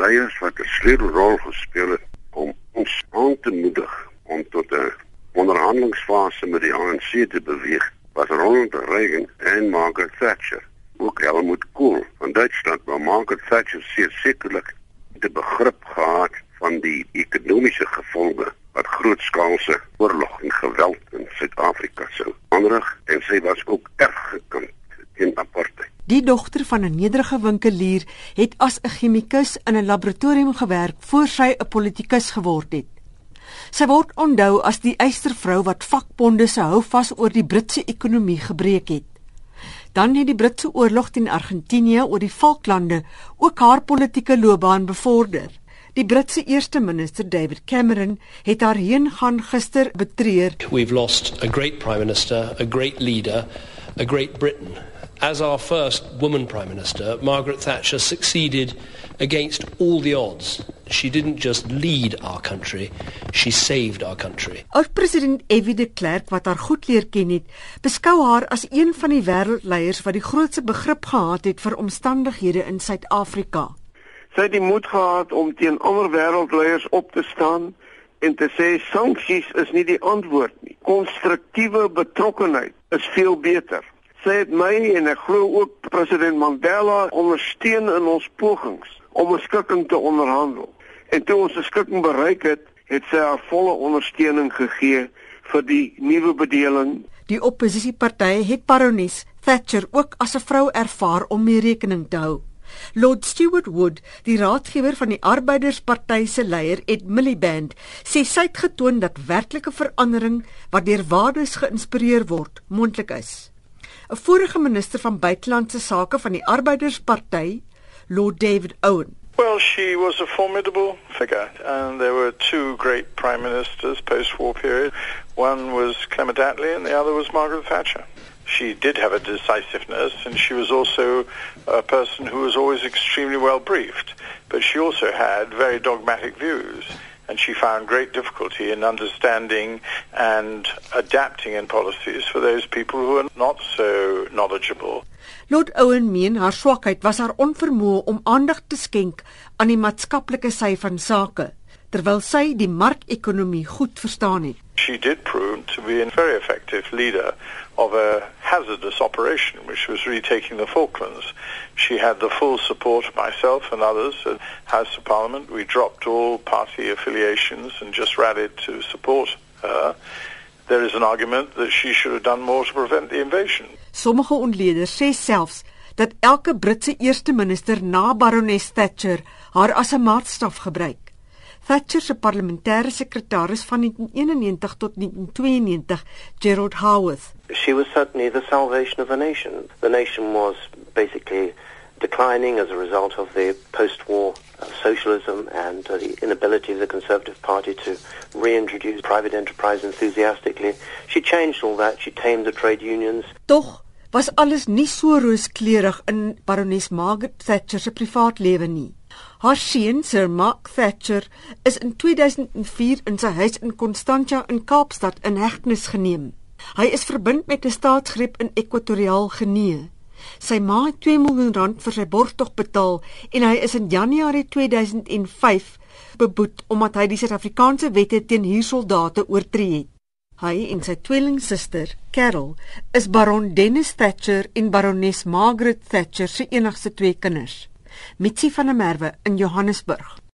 leiers wat 'n sleutelrol gespeel het om ons aan te moedig om tot 'n onderhandelingsfase met die ANC te beweeg was Ronald Reagan en Margaret Thatcher. Ook Helmut Kohl van Duitsland, maar Margaret Thatcher het sekerlik die begrip gehad van die ekonomiese gevolge wat grootskaalse oorlog en geweld in Suid-Afrika sou aanrig en sy was ook erg. Die dogter van 'n nederige winkelier het as 'n chemikus in 'n laboratorium gewerk voor sy 'n politikus geword het. Sy word onthou as die eystervrou wat vakbonde se houvas oor die Britse ekonomie gebreek het. Dan het die Britse oorlog teen Argentinië oor die Falklande ook haar politieke loopbaan bevorder. Die Britse eerste minister David Cameron het haar heen gaan gister betreur. We've lost a great prime minister, a great leader, a great Britain. As our first woman prime minister, Margaret Thatcher succeeded against all the odds. She didn't just lead our country, she saved our country. Oud-president F.W. de Klerk wat haar goed leer ken het, beskou haar as een van die wêreldleiers wat die grootste begrip gehad het vir omstandighede in Suid-Afrika. Sy het die moed gehad om teen ander wêreldleiers op te staan en te sê sanksies is nie die antwoord nie. Konstruktiewe betrokkenheid is veel beter. Sy het my en ek glo ook president Mandela ondersteun in ons pogings om 'n skikking te onderhandel. En toe ons 'n skikking bereik het, het sy haar volle ondersteuning gegee vir die nuwe bedeling. Die oppositiepartye het Baroness Thatcher ook as 'n vrou ervaar om mee rekening te hou. Lord Stewart Wood, die raadgewer van die Arbeidersparty se leier Ed Miliband, sê sy het getoon dat werklike verandering wat deur waardes geïnspireer word, moontlik is. 'n vorige minister van buitelandse sake van die Arbeidersparty, Lord David Owen. Well, she was a formidable figure, and there were two great prime ministers post-war period. One was Clement Attlee, and the other was Margaret Thatcher. She did have a decisiveness, and she was also a person who was always extremely well briefed. But she also had very dogmatic views and she found great difficulty in understanding and adapting in policies for those people who are not so knowledgeable. Lord Owen meen haar swakheid was haar onvermoë om aandag te skenk aan die maatskaplike sy van sake terwyl sy die markekonomie goed verstaan het. She did prove to be a very effective leader of a hazardous operation, which was retaking the Falklands. She had the full support of myself and others at House of Parliament. We dropped all party affiliations and just rallied to support her. There is an argument that she should have done more to prevent the invasion. Sommige ontleeders sê selfs dat elke Britse eerste minister na Baroness Thatcher haar as 'n maatstaf gebruik. Thatcher se parlementêre sekretaris van 1991 tot 1992, Gerald Howarth. She was certainly the salvation of the nation. The nation was basically declining as a result of the post-war uh, socialism and uh, the inability of the Conservative Party to reintroduce private enterprise enthusiastically. She changed all that. She tamed the trade unions. Toch was alles nie so rooskleurig in Baroness Margaret Thatcher se privaat lewe nie. Haar seun, Sir Mark Thatcher, is in 2004 in sy huis in Constantia in Kaapstad in hegtenis geneem. Hy is verbind met 'n staatsgreep in Ekwatoriaal Genee. Sy ma het 2 miljoen rand vir sy borgtog betaal en hy is in Januarie 2005 beboet omdat hy die Suid-Afrikaanse wette teen huursoldate oortree het. Hy en sy tweelingsuster, Carol, is Baron Dennis Thatcher en Baroness Margaret Thatcher se enigste twee kinders. Mitsi van der Merwe in Johannesburg.